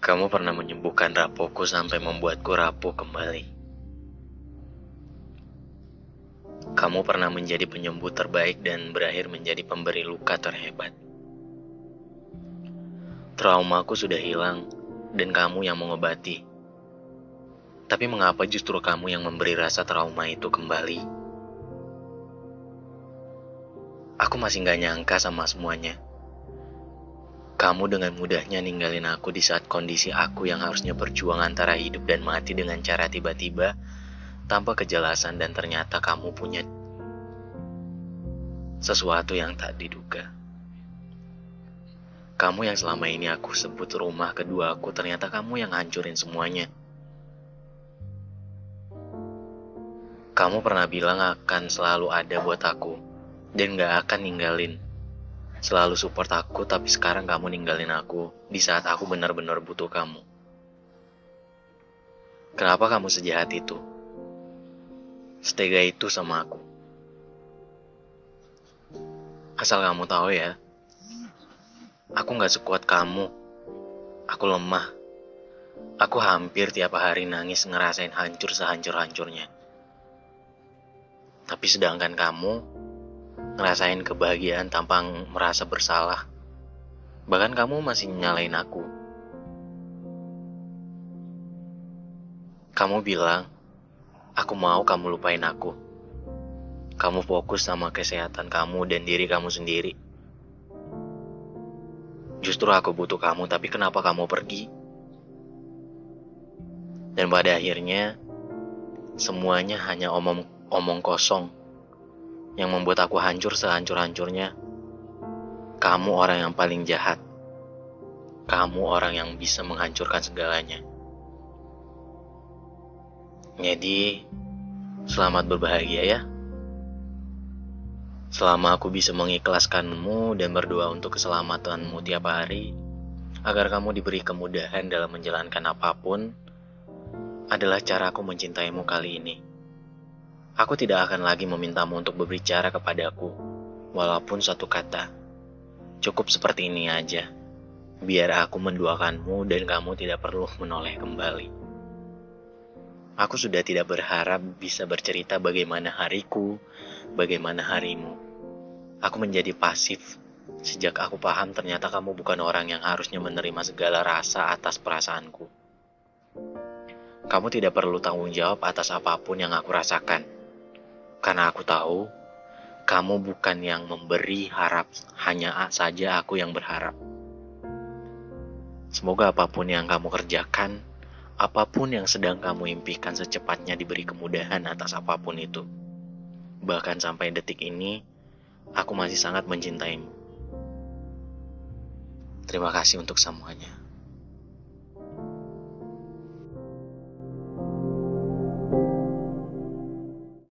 Kamu pernah menyembuhkan rapuhku sampai membuatku rapuh kembali. Kamu pernah menjadi penyembuh terbaik dan berakhir menjadi pemberi luka terhebat. Traumaku sudah hilang dan kamu yang mengobati. Tapi mengapa justru kamu yang memberi rasa trauma itu kembali? Aku masih gak nyangka sama semuanya. Kamu dengan mudahnya ninggalin aku di saat kondisi aku yang harusnya berjuang antara hidup dan mati dengan cara tiba-tiba tanpa kejelasan dan ternyata kamu punya sesuatu yang tak diduga. Kamu yang selama ini aku sebut rumah kedua aku ternyata kamu yang hancurin semuanya. Kamu pernah bilang akan selalu ada buat aku dan gak akan ninggalin selalu support aku, tapi sekarang kamu ninggalin aku di saat aku benar-benar butuh kamu. Kenapa kamu sejahat itu? Setega itu sama aku. Asal kamu tahu ya, aku gak sekuat kamu. Aku lemah. Aku hampir tiap hari nangis ngerasain hancur sehancur-hancurnya. Tapi sedangkan kamu, ngerasain kebahagiaan tanpa merasa bersalah. Bahkan kamu masih nyalain aku. Kamu bilang, aku mau kamu lupain aku. Kamu fokus sama kesehatan kamu dan diri kamu sendiri. Justru aku butuh kamu, tapi kenapa kamu pergi? Dan pada akhirnya, semuanya hanya omong, omong kosong yang membuat aku hancur sehancur-hancurnya. Kamu orang yang paling jahat. Kamu orang yang bisa menghancurkan segalanya. Jadi, selamat berbahagia ya. Selama aku bisa mengikhlaskanmu dan berdoa untuk keselamatanmu tiap hari, agar kamu diberi kemudahan dalam menjalankan apa pun, adalah cara aku mencintaimu kali ini. Aku tidak akan lagi memintamu untuk berbicara kepadaku, walaupun satu kata. Cukup seperti ini aja, biar aku menduakanmu dan kamu tidak perlu menoleh kembali. Aku sudah tidak berharap bisa bercerita bagaimana hariku, bagaimana harimu. Aku menjadi pasif sejak aku paham ternyata kamu bukan orang yang harusnya menerima segala rasa atas perasaanku. Kamu tidak perlu tanggung jawab atas apa pun yang aku rasakan karena aku tahu kamu bukan yang memberi harap, hanya saja aku yang berharap. Semoga apa pun yang kamu kerjakan, apa pun yang sedang kamu impikan secepatnya diberi kemudahan atas apa pun itu. Bahkan sampai detik ini, aku masih sangat mencintaimu. Terima kasih untuk semuanya.